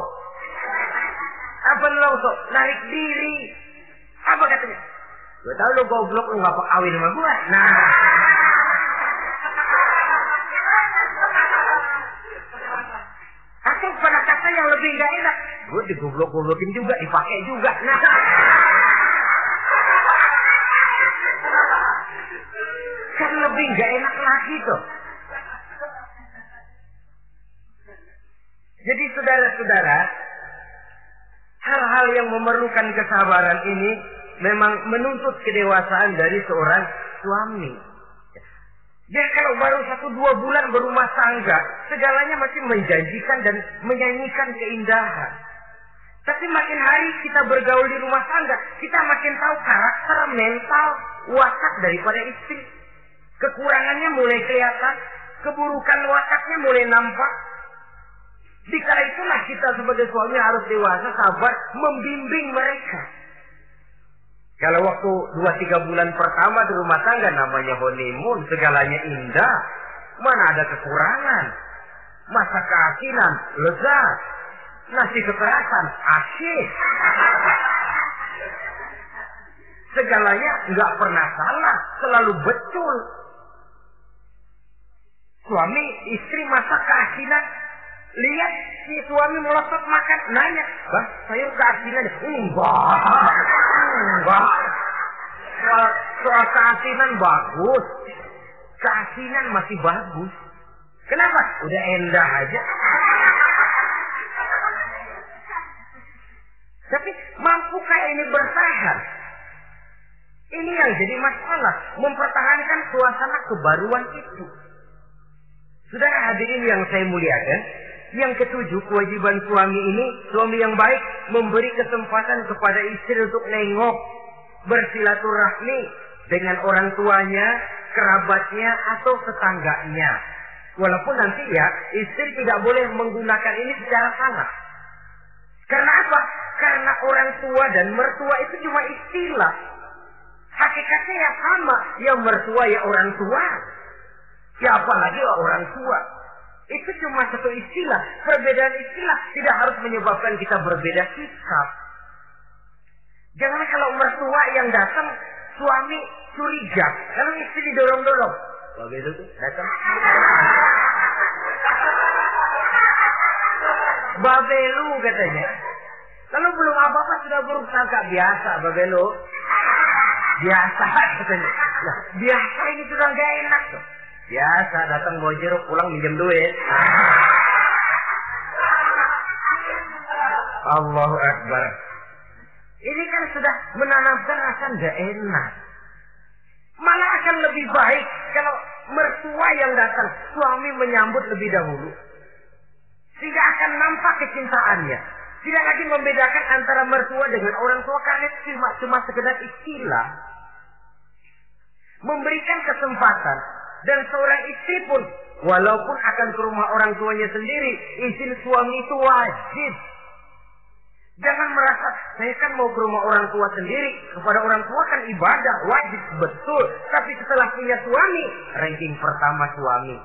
Apa nelongso? Narik diri. Apa katanya? Gue tahu lo goblok lo nggak kawin sama gue. Nah. Atau pada kata yang lebih nggak enak. Gue digoblok-goblokin juga, dipakai juga. Nah. Kan lebih nggak enak lagi tuh. Jadi saudara-saudara, hal-hal yang memerlukan kesabaran ini memang menuntut kedewasaan dari seorang suami. Dia kalau baru satu dua bulan berumah tangga, segalanya masih menjanjikan dan menyanyikan keindahan. Tapi makin hari kita bergaul di rumah tangga, kita makin tahu karakter, mental, watak daripada istri. Kekurangannya mulai kelihatan, keburukan wataknya mulai nampak. Dikala itulah kita sebagai suami harus dewasa, sabar, membimbing mereka. Kalau waktu dua tiga bulan pertama di rumah tangga namanya honeymoon, segalanya indah. Mana ada kekurangan? Masa keasinan, lezat. Nasi kekerasan, asyik. Segalanya nggak pernah salah, selalu betul. Suami istri masa keasinan, lihat si suami melotot makan, nanya, bang sayur keasinan, enggak, enggak. Soal, soal keasinan bagus, keasinan masih bagus. Kenapa? Udah endah aja. Tapi mampukah ini bertahan? Ini yang jadi masalah. Mempertahankan suasana kebaruan itu. Saudara hadirin yang saya muliakan. Yang ketujuh, kewajiban suami ini, suami yang baik, memberi kesempatan kepada istri untuk nengok, bersilaturahmi dengan orang tuanya, kerabatnya, atau tetangganya. Walaupun nanti ya, istri tidak boleh menggunakan ini secara salah. Karena apa? Karena orang tua dan mertua itu cuma istilah. Hakikatnya ya sama. Ya mertua ya orang tua. Ya apalagi orang tua. Itu cuma satu istilah. Perbedaan istilah tidak harus menyebabkan kita berbeda sikap. Jangan kalau mertua yang datang, suami curiga. Kalau istri didorong-dorong. Begitu tuh, datang. <laughs> Babelu katanya. Kalau belum apa-apa sudah buruk sangka biasa Babelu. Biasa katanya. Nah, biasa ini sudah gak enak tuh. Biasa datang bawa jeruk pulang minjem duit. Allahu Akbar. Ini kan sudah menanamkan rasa gak enak. Malah akan lebih baik kalau mertua yang datang, suami menyambut lebih dahulu. Sehingga akan nampak kecintaannya. Tidak lagi membedakan antara mertua dengan orang tua karena cuma cuma sekedar istilah. Memberikan kesempatan dan seorang istri pun walaupun akan ke rumah orang tuanya sendiri, izin suami itu wajib. Jangan merasa saya kan mau ke rumah orang tua sendiri, kepada orang tua kan ibadah, wajib betul. Tapi setelah punya suami, ranking pertama suami.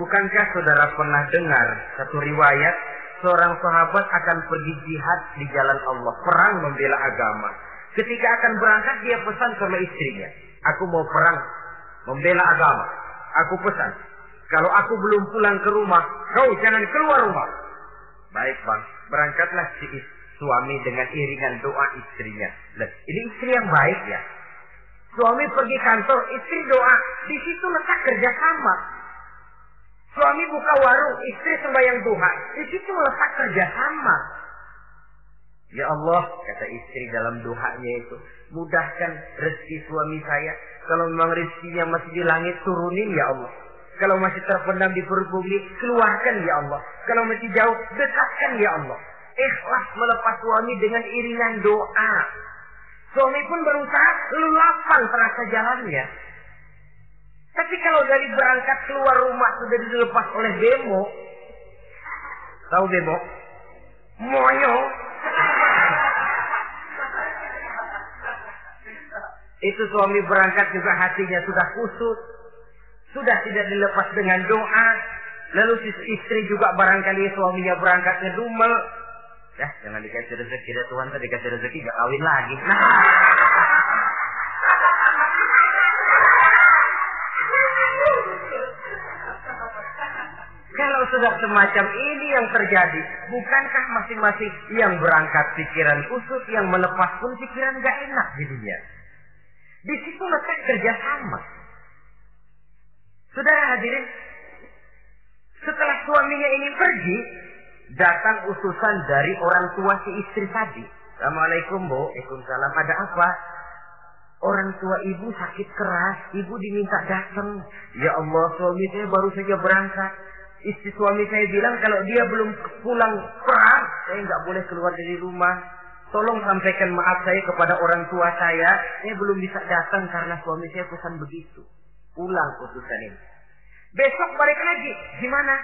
Bukankah saudara pernah dengar satu riwayat seorang sahabat akan pergi jihad di jalan Allah, perang membela agama. Ketika akan berangkat dia pesan sama istrinya, aku mau perang membela agama. Aku pesan, kalau aku belum pulang ke rumah, kau jangan keluar rumah. Baik bang, berangkatlah si suami dengan iringan doa istrinya. Lihat, ini istri yang baik ya. Suami pergi kantor, istri doa. Di situ letak kerjasama. Suami buka warung, istri sembahyang duha. Di situ letak kerjasama. Ya Allah, kata istri dalam doanya itu, mudahkan rezeki suami saya. Kalau memang rezekinya masih di langit, turunin ya Allah. Kalau masih terpendam di perut bumi, keluarkan ya Allah. Kalau masih jauh, dekatkan ya Allah. Ikhlas melepas suami dengan iringan doa. Suami pun berusaha lulapan terasa jalannya. Tapi kalau dari berangkat keluar rumah sudah dilepas oleh bemo, tahu bemo? Moyo. Itu suami berangkat juga hatinya sudah kusut. Sudah tidak dilepas dengan doa. Lalu istri juga barangkali suaminya berangkat ngedumel. Ya, jangan dikasih rezeki deh Tuhan tadi dikasih rezeki gak kawin lagi. Nah. <laughs> Kalau sudah semacam ini yang terjadi, bukankah masing-masing yang berangkat pikiran kusut, yang melepas pun pikiran gak enak jadinya. Di situ letak kerjasama. Saudara hadirin, setelah suaminya ini pergi, Datang utusan dari orang tua si istri tadi. Assalamualaikum bu. Waalaikumsalam. Ada apa? Orang tua ibu sakit keras, ibu diminta datang. Ya Allah, suami saya baru saja berangkat. Istri suami saya bilang kalau dia belum pulang perang, saya nggak boleh keluar dari rumah. Tolong sampaikan maaf saya kepada orang tua saya. Saya belum bisa datang karena suami saya pesan begitu. Pulang utusan ini. Besok balik lagi. Gimana?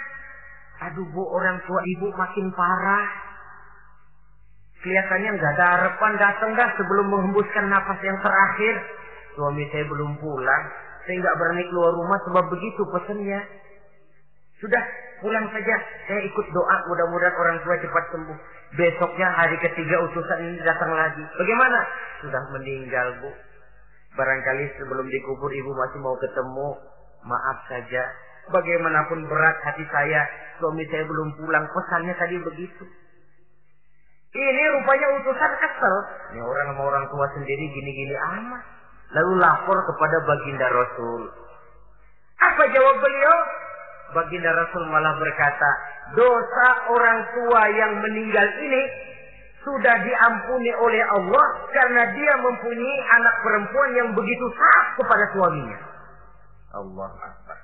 Aduh bu, orang tua ibu makin parah. Kelihatannya nggak ada harapan datang dah sebelum menghembuskan nafas yang terakhir. Suami saya belum pulang. Saya nggak berani keluar rumah sebab begitu pesannya. Sudah pulang saja. Saya ikut doa mudah-mudahan orang tua cepat sembuh. Besoknya hari ketiga utusan ini datang lagi. Bagaimana? Sudah meninggal bu. Barangkali sebelum dikubur ibu masih mau ketemu. Maaf saja. Bagaimanapun berat hati saya. Suami saya belum pulang. Pesannya tadi begitu. Ini rupanya utusan kesel. Ini orang sama orang tua sendiri gini-gini amat. Lalu lapor kepada baginda Rasul. Apa jawab beliau? Baginda Rasul malah berkata, dosa orang tua yang meninggal ini sudah diampuni oleh Allah karena dia mempunyai anak perempuan yang begitu taat kepada suaminya. Allah Akbar.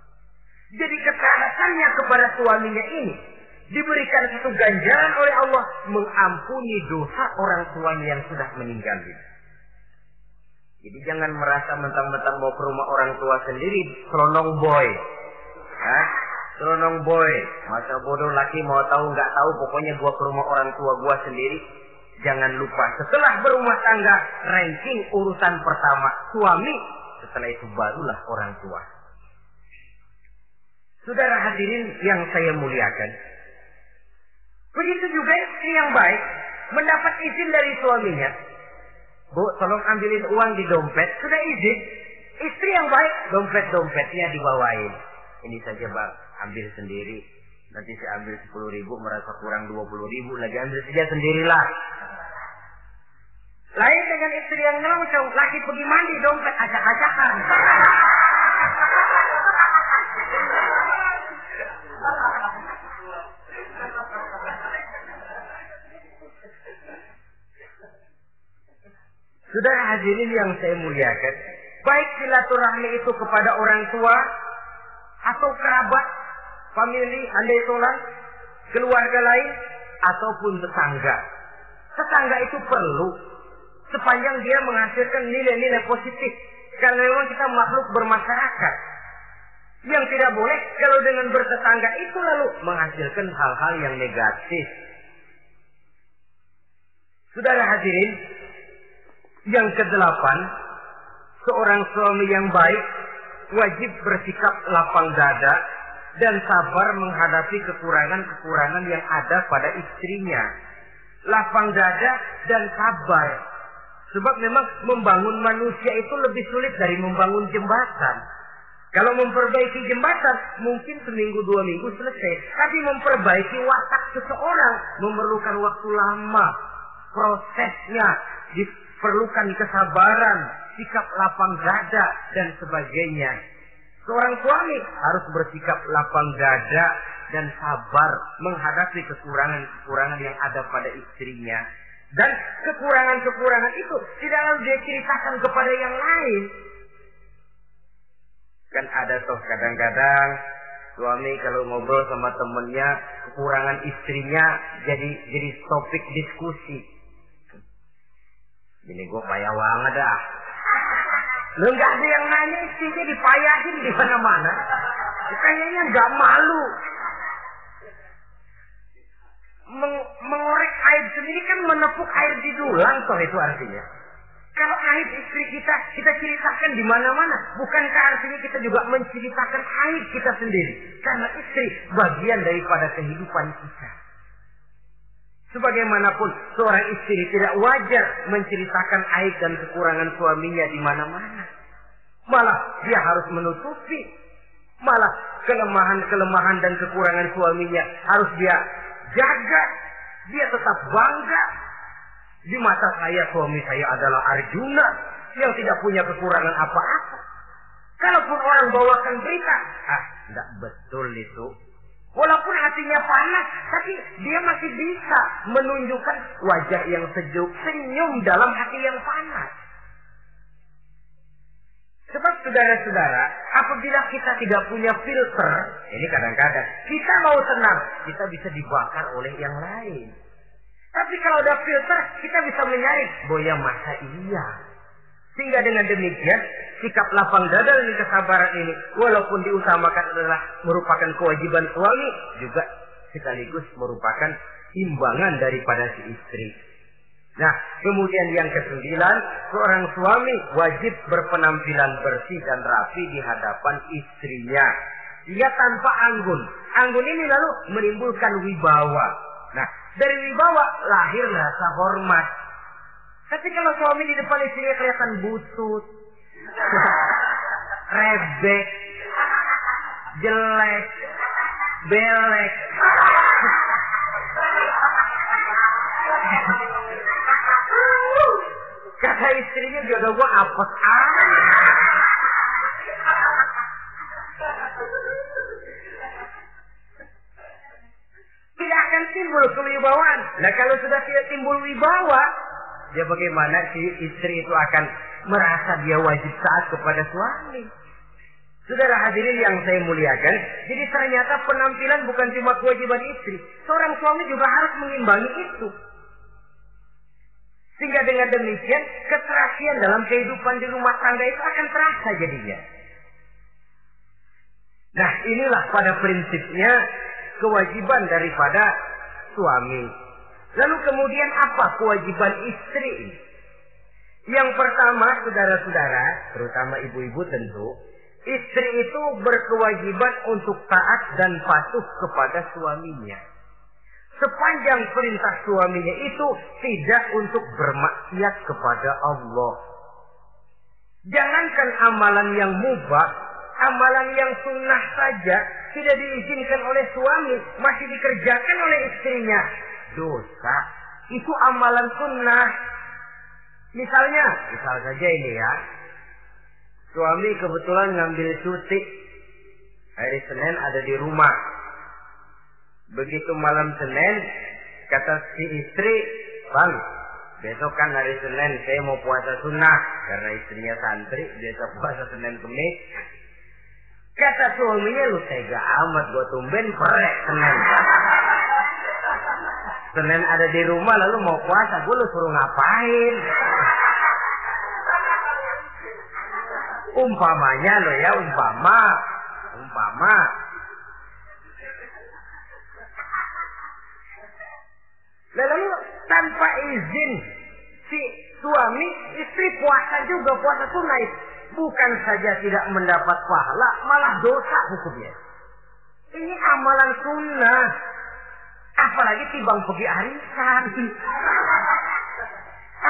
Jadi ketaatannya kepada suaminya ini diberikan satu ganjaran oleh Allah mengampuni dosa orang tuanya yang sudah meninggal. Jadi jangan merasa mentang-mentang mau ke rumah orang tua sendiri, selonong boy. Hah? Selonong boy. Masa bodoh laki mau tahu nggak tahu, pokoknya gua ke rumah orang tua gua sendiri. Jangan lupa, setelah berumah tangga, ranking urutan pertama suami, setelah itu barulah orang tua. Saudara hadirin yang saya muliakan, Begitu juga istri yang baik mendapat izin dari suaminya. Bu, tolong ambilin uang di dompet. Sudah izin. Istri yang baik, dompet-dompetnya dibawain. Ini saja bang, ambil sendiri. Nanti saya ambil 10 ribu, merasa kurang 20 ribu. Lagi ambil saja sendirilah. Lain dengan istri yang nyelongcong, lagi pergi mandi dompet acak-acakan. Sudah hadirin yang saya muliakan, baik silaturahmi itu kepada orang tua atau kerabat, famili, andai tolan, keluarga lain ataupun tetangga. Tetangga itu perlu sepanjang dia menghasilkan nilai-nilai positif. Karena memang kita makhluk bermasyarakat. Yang tidak boleh kalau dengan bertetangga itu lalu menghasilkan hal-hal yang negatif. Saudara hadirin, yang kedelapan, seorang suami yang baik wajib bersikap lapang dada dan sabar menghadapi kekurangan-kekurangan yang ada pada istrinya. Lapang dada dan sabar. Sebab memang membangun manusia itu lebih sulit dari membangun jembatan. Kalau memperbaiki jembatan, mungkin seminggu dua minggu selesai. Tapi memperbaiki watak seseorang memerlukan waktu lama. Prosesnya perlukan kesabaran, sikap lapang dada dan sebagainya. Seorang suami harus bersikap lapang dada dan sabar menghadapi kekurangan-kekurangan yang ada pada istrinya. Dan kekurangan-kekurangan itu tidak lalu dia ceritakan kepada yang lain. Kan ada toh kadang-kadang suami kalau ngobrol sama temennya kekurangan istrinya jadi jadi topik diskusi ini gue payah banget dah. Lu nggak ada yang nanya istrinya dipayahin di mana-mana. Kayaknya nggak malu. Meng mengorek air sendiri kan menepuk air di dulang toh itu artinya. Kalau aib istri kita, kita ceritakan di mana-mana. Bukankah artinya kita juga menceritakan aib kita sendiri? Karena istri bagian daripada kehidupan kita. Sebagaimanapun seorang istri tidak wajar menceritakan aib dan kekurangan suaminya di mana-mana. Malah dia harus menutupi. Malah kelemahan-kelemahan dan kekurangan suaminya harus dia jaga. Dia tetap bangga. Di mata saya suami saya adalah Arjuna yang tidak punya kekurangan apa-apa. Kalaupun orang bawakan berita, ah, tidak betul itu. Walaupun hatinya panas, tapi dia masih bisa menunjukkan wajah yang sejuk, senyum dalam hati yang panas. Sebab saudara-saudara, apabila kita tidak punya filter, ini kadang-kadang kita mau tenang, kita bisa dibakar oleh yang lain. Tapi kalau ada filter, kita bisa menyaring. Boya masa iya. Sehingga dengan demikian, sikap lapang dada dan kesabaran ini, walaupun diutamakan adalah merupakan kewajiban suami, juga sekaligus merupakan imbangan daripada si istri. Nah, kemudian yang kesembilan, seorang suami wajib berpenampilan bersih dan rapi di hadapan istrinya. Dia tanpa anggun. Anggun ini lalu menimbulkan wibawa. Nah, dari wibawa lahir rasa hormat. Tapi kalau suami di depan istrinya kelihatan butut, <laughs> rebek, jelek, belek. <laughs> Kata istrinya jodoh gua apes ah. tidak akan timbul kewibawaan. Nah kalau sudah tidak timbul wibawa, ya bagaimana si istri itu akan merasa dia wajib taat kepada suami. Saudara hadirin yang saya muliakan, jadi ternyata penampilan bukan cuma kewajiban istri. Seorang suami juga harus mengimbangi itu. Sehingga dengan demikian, keterasian dalam kehidupan di rumah tangga itu akan terasa jadinya. Nah inilah pada prinsipnya kewajiban daripada suami. Lalu kemudian apa kewajiban istri Yang pertama, saudara-saudara, terutama ibu-ibu tentu, istri itu berkewajiban untuk taat dan patuh kepada suaminya. Sepanjang perintah suaminya itu tidak untuk bermaksiat kepada Allah. Jangankan amalan yang mubah, amalan yang sunnah saja tidak diizinkan oleh suami, masih dikerjakan oleh istrinya. Dosa. Itu amalan sunnah. Misalnya, misal saja ini ya. Suami kebetulan ngambil cuti. Hari Senin ada di rumah. Begitu malam Senin, kata si istri, Bang, besok kan hari Senin saya mau puasa sunnah. Karena istrinya santri, biasa puasa Senin Kemis. Kata suaminya lu tega amat gua tumben perek Senin. Senin ada di rumah lalu mau puasa, gua lu suruh ngapain? Umpamanya lo ya, umpama. Umpama. Lalu tanpa izin si suami, istri puasa juga, puasa tunai bukan saja tidak mendapat pahala, malah dosa hukumnya. Ini amalan sunnah. Apalagi tibang pergi arisan.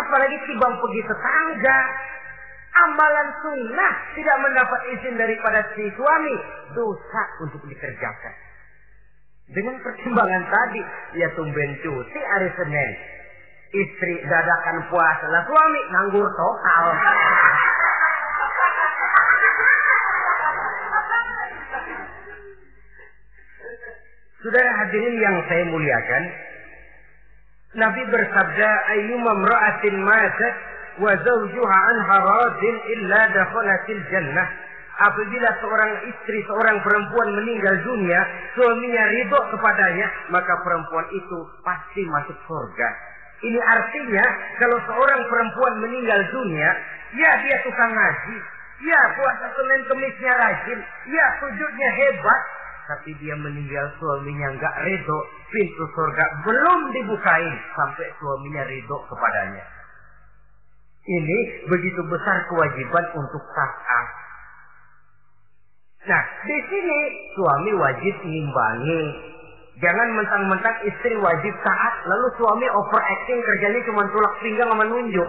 Apalagi tibang pergi tetangga. Amalan sunnah tidak mendapat izin daripada si suami. Dosa untuk dikerjakan. Dengan pertimbangan tadi, ya tumben cuti hari Senin. Istri dadakan puasa, lah suami nganggur total. Saudara hadirin yang saya muliakan, Nabi bersabda, "Ayyuma imra'atin matat zawjuha anha radin illa dakhalatil jannah." Apabila seorang istri, seorang perempuan meninggal dunia, suaminya ridho kepadanya, maka perempuan itu pasti masuk surga. Ini artinya kalau seorang perempuan meninggal dunia, ya dia tukang ngaji, ya puasa Senin Kemisnya rajin, ya sujudnya hebat, tapi dia meninggal suaminya nggak ridho, pintu surga belum dibukain sampai suaminya ridho kepadanya. Ini begitu besar kewajiban untuk taat. Nah, di sini suami wajib mengimbangi. Jangan mentang-mentang istri wajib taat, lalu suami overacting kerjanya cuma tulak pinggang sama nunjuk.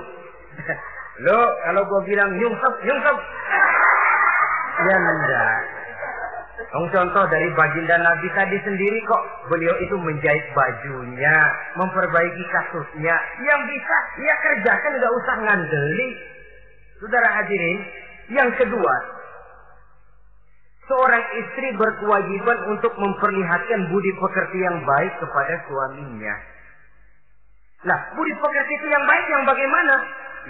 <laughs> Lo, kalau gue bilang nyungsep, nyungsep. <laughs> Ya enggak. Yang contoh dari baginda Nabi tadi sendiri kok beliau itu menjahit bajunya, memperbaiki kasusnya. Yang bisa ia kerjakan nggak usah ngandeli. Saudara hadirin, yang kedua, Seorang istri berkewajiban untuk memperlihatkan budi pekerti yang baik kepada suaminya. Lah, budi pekerti itu yang baik yang bagaimana?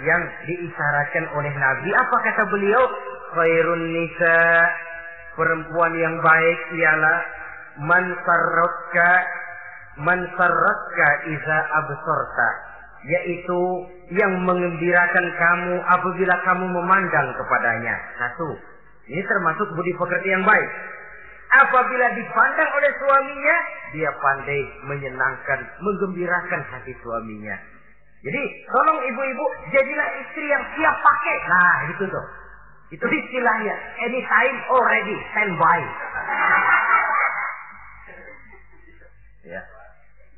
Yang diisyaratkan oleh Nabi. Apa kata beliau? Khairun nisa. Perempuan yang baik ialah man sarratka man sarratka iza absorta yaitu yang mengembirakan kamu apabila kamu memandang kepadanya. Satu, ini termasuk budi pekerti yang baik. Apabila dipandang oleh suaminya, dia pandai menyenangkan, menggembirakan hati suaminya. Jadi, tolong ibu-ibu, jadilah istri yang siap pakai. Nah, itu tuh. Itu istilahnya. Anytime already, standby. Ya.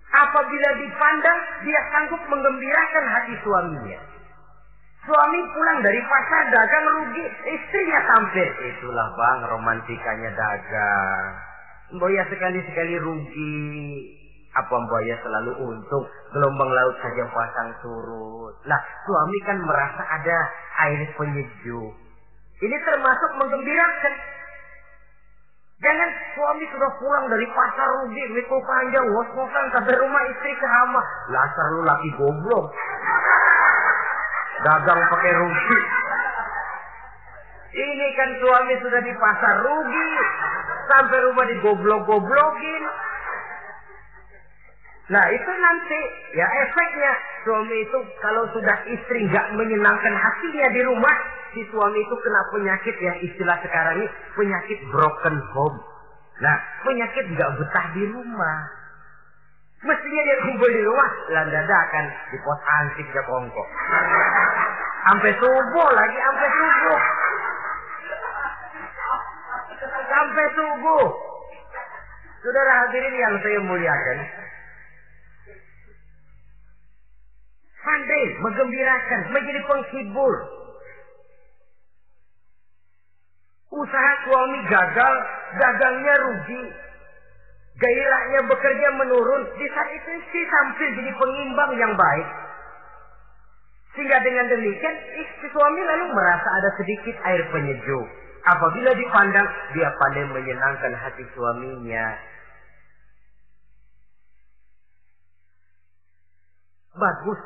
Apabila dipandang, dia sanggup menggembirakan hati suaminya. Suami pulang dari pasar dagang rugi, istrinya tampil. Itulah bang romantikanya dagang. Boya sekali-sekali rugi. Apa Boya selalu untung, gelombang laut saja pasang surut. Lah, suami kan merasa ada air penyejuk. Ini termasuk menggembirakan. Jangan suami sudah pulang dari pasar rugi, mikul panjang, ngos-ngosan sampai rumah istri ceramah. Lasar lu laki goblok. Dagang pakai rugi. Ini kan suami sudah di pasar rugi. Sampai rumah digoblok-goblokin. Nah itu nanti ya efeknya suami itu kalau sudah istri nggak menyenangkan hatinya di rumah, si suami itu kena penyakit yang istilah sekarang ini penyakit broken home. Nah penyakit nggak betah di rumah. Mestinya dia kumpul di rumah, landadakan di pos ansik ke kongkok. Sampai subuh lagi, sampai subuh. Sampai subuh. Saudara hadirin yang saya muliakan, pandai menggembirakan, menjadi penghibur. Usaha suami gagal, dagangnya rugi. Gairahnya bekerja menurun. Di saat itu istri tampil jadi pengimbang yang baik. Sehingga dengan demikian istri suami lalu merasa ada sedikit air penyejuk. Apabila dipandang, dia pandai menyenangkan hati suaminya. Bagus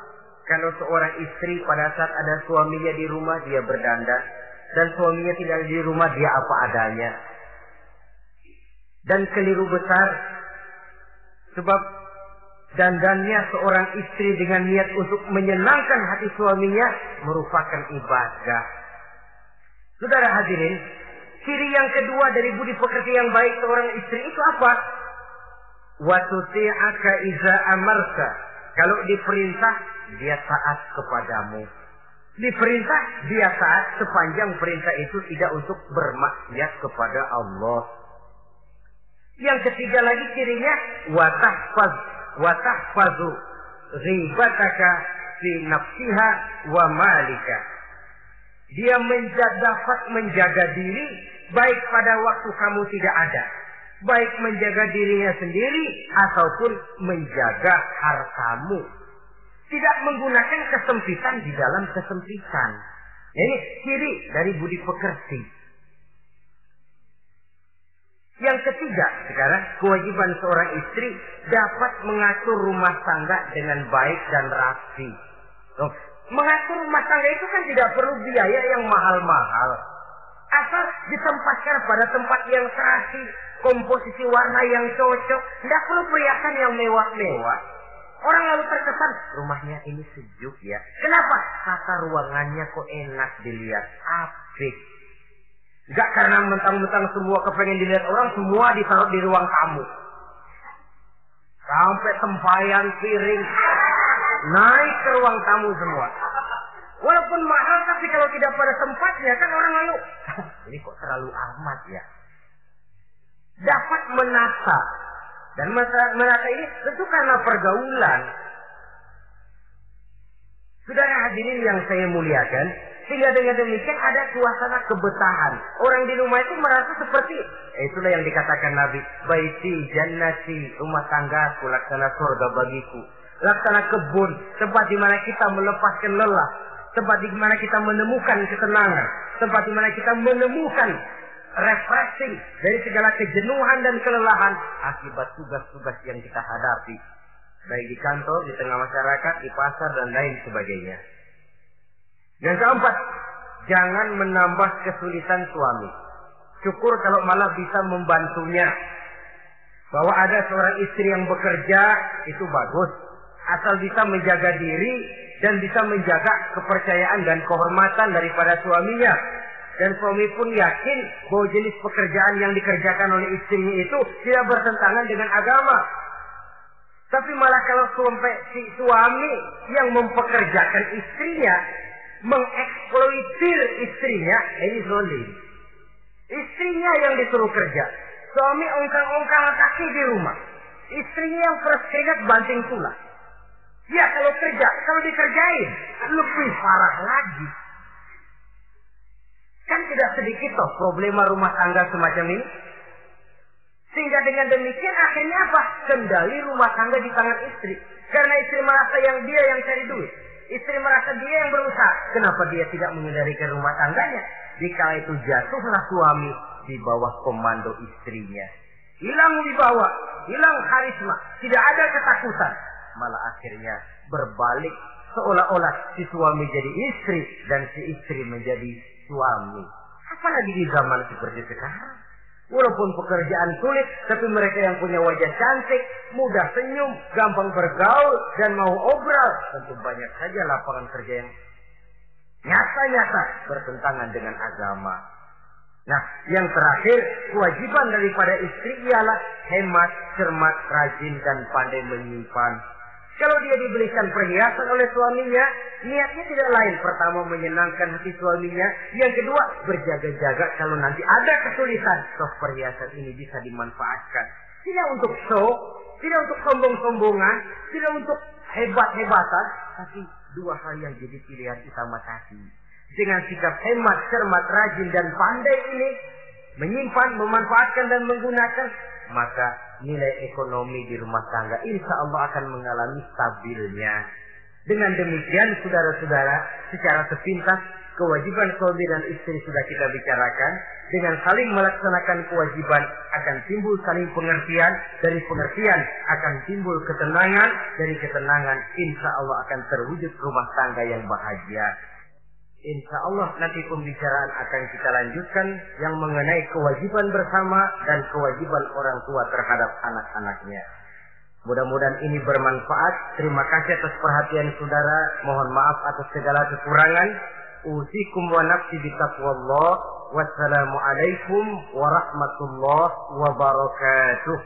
kalau seorang istri pada saat ada suaminya di rumah dia berdandan dan suaminya tidak di rumah dia apa adanya. Dan keliru besar sebab dandannya seorang istri dengan niat untuk menyenangkan hati suaminya merupakan ibadah. Saudara hadirin, ciri yang kedua dari budi pekerti yang baik seorang istri itu apa? Wa tuti'aka iza amarta. Kalau diperintah, dia taat kepadamu. Diperintah, dia taat sepanjang perintah itu tidak untuk bermaksiat kepada Allah. Yang ketiga lagi cirinya watahfaz watahfazu ghibataka fi nafsiha wa malika. Dia menjaga, dapat menjaga diri baik pada waktu kamu tidak ada. Baik menjaga dirinya sendiri ataupun menjaga hartamu tidak menggunakan kesempitan di dalam kesempitan. Ini ciri dari budi pekerti. Yang ketiga, sekarang kewajiban seorang istri dapat mengatur rumah tangga dengan baik dan rapi. Oh, mengatur rumah tangga itu kan tidak perlu biaya yang mahal-mahal. Asal ditempatkan pada tempat yang serasi, komposisi warna yang cocok, tidak perlu perhiasan yang mewah-mewah. Orang lalu terkesan rumahnya ini sejuk ya. Kenapa? Tata ruangannya kok enak dilihat. Apik. Gak karena mentang-mentang semua kepengen dilihat orang, semua ditaruh di ruang tamu. Sampai tempayan piring. Naik ke ruang tamu semua. Walaupun mahal, tapi kalau tidak pada tempatnya, kan orang lalu. ini kok terlalu amat ya. Dapat menata dan menata ini tentu karena pergaulan. Saudara hadirin yang saya muliakan, sehingga dengan demikian ada suasana kebetahan. Orang di rumah itu merasa seperti eh, itulah yang dikatakan Nabi, baiti jannati, rumah tangga laksana surga bagiku. Laksana kebun, tempat di mana kita melepaskan lelah, tempat di mana kita menemukan ketenangan, tempat di mana kita menemukan refreshing dari segala kejenuhan dan kelelahan akibat tugas-tugas yang kita hadapi. Baik di kantor, di tengah masyarakat, di pasar, dan lain sebagainya. Yang keempat, jangan menambah kesulitan suami. Syukur kalau malah bisa membantunya. Bahwa ada seorang istri yang bekerja, itu bagus. Asal bisa menjaga diri dan bisa menjaga kepercayaan dan kehormatan daripada suaminya. Dan suami pun yakin bahwa jenis pekerjaan yang dikerjakan oleh istrinya itu tidak bertentangan dengan agama. Tapi malah kalau sampai si suami yang mempekerjakan istrinya mengeksploitir istrinya, ini zolim. Istrinya yang disuruh kerja. Suami ongkang-ongkang kaki di rumah. Istrinya yang first keringat banting tulang. Ya kalau kerja, kalau dikerjain, lebih parah lagi. Kan tidak sedikit toh problema rumah tangga semacam ini. Sehingga dengan demikian akhirnya apa? Kendali rumah tangga di tangan istri. Karena istri merasa yang dia yang cari duit. Istri merasa dia yang berusaha. Kenapa dia tidak mengendalikan rumah tangganya? Jika itu jatuhlah suami di bawah komando istrinya. Hilang wibawa, hilang karisma, tidak ada ketakutan. Malah akhirnya berbalik seolah-olah si suami jadi istri dan si istri menjadi suami. Apalagi di zaman seperti sekarang. Walaupun pekerjaan sulit, tapi mereka yang punya wajah cantik, mudah senyum, gampang bergaul, dan mau obral. Tentu banyak saja lapangan kerja yang nyata-nyata bertentangan dengan agama. Nah, yang terakhir, kewajiban daripada istri ialah hemat, cermat, rajin, dan pandai menyimpan kalau dia dibelikan perhiasan oleh suaminya, niatnya tidak lain. Pertama menyenangkan hati suaminya. Yang kedua berjaga-jaga kalau nanti ada kesulitan. Toh perhiasan ini bisa dimanfaatkan. Tidak untuk show, tidak untuk sombong-sombongan, tidak untuk hebat-hebatan. Tapi dua hal yang jadi pilihan utama tadi. Dengan sikap hemat, cermat, rajin, dan pandai ini, menyimpan, memanfaatkan, dan menggunakan, maka nilai ekonomi di rumah tangga insya Allah akan mengalami stabilnya. Dengan demikian, saudara-saudara, secara sepintas, kewajiban suami dan istri sudah kita bicarakan. Dengan saling melaksanakan kewajiban akan timbul saling pengertian. Dari pengertian akan timbul ketenangan. Dari ketenangan, insya Allah akan terwujud rumah tangga yang bahagia. Insya Allah nanti pembicaraan akan kita lanjutkan yang mengenai kewajiban bersama dan kewajiban orang tua terhadap anak-anaknya. Mudah-mudahan ini bermanfaat. Terima kasih atas perhatian saudara. Mohon maaf atas segala kekurangan. Usikum wa nafsi bitaqwallah. Wassalamualaikum warahmatullahi wabarakatuh.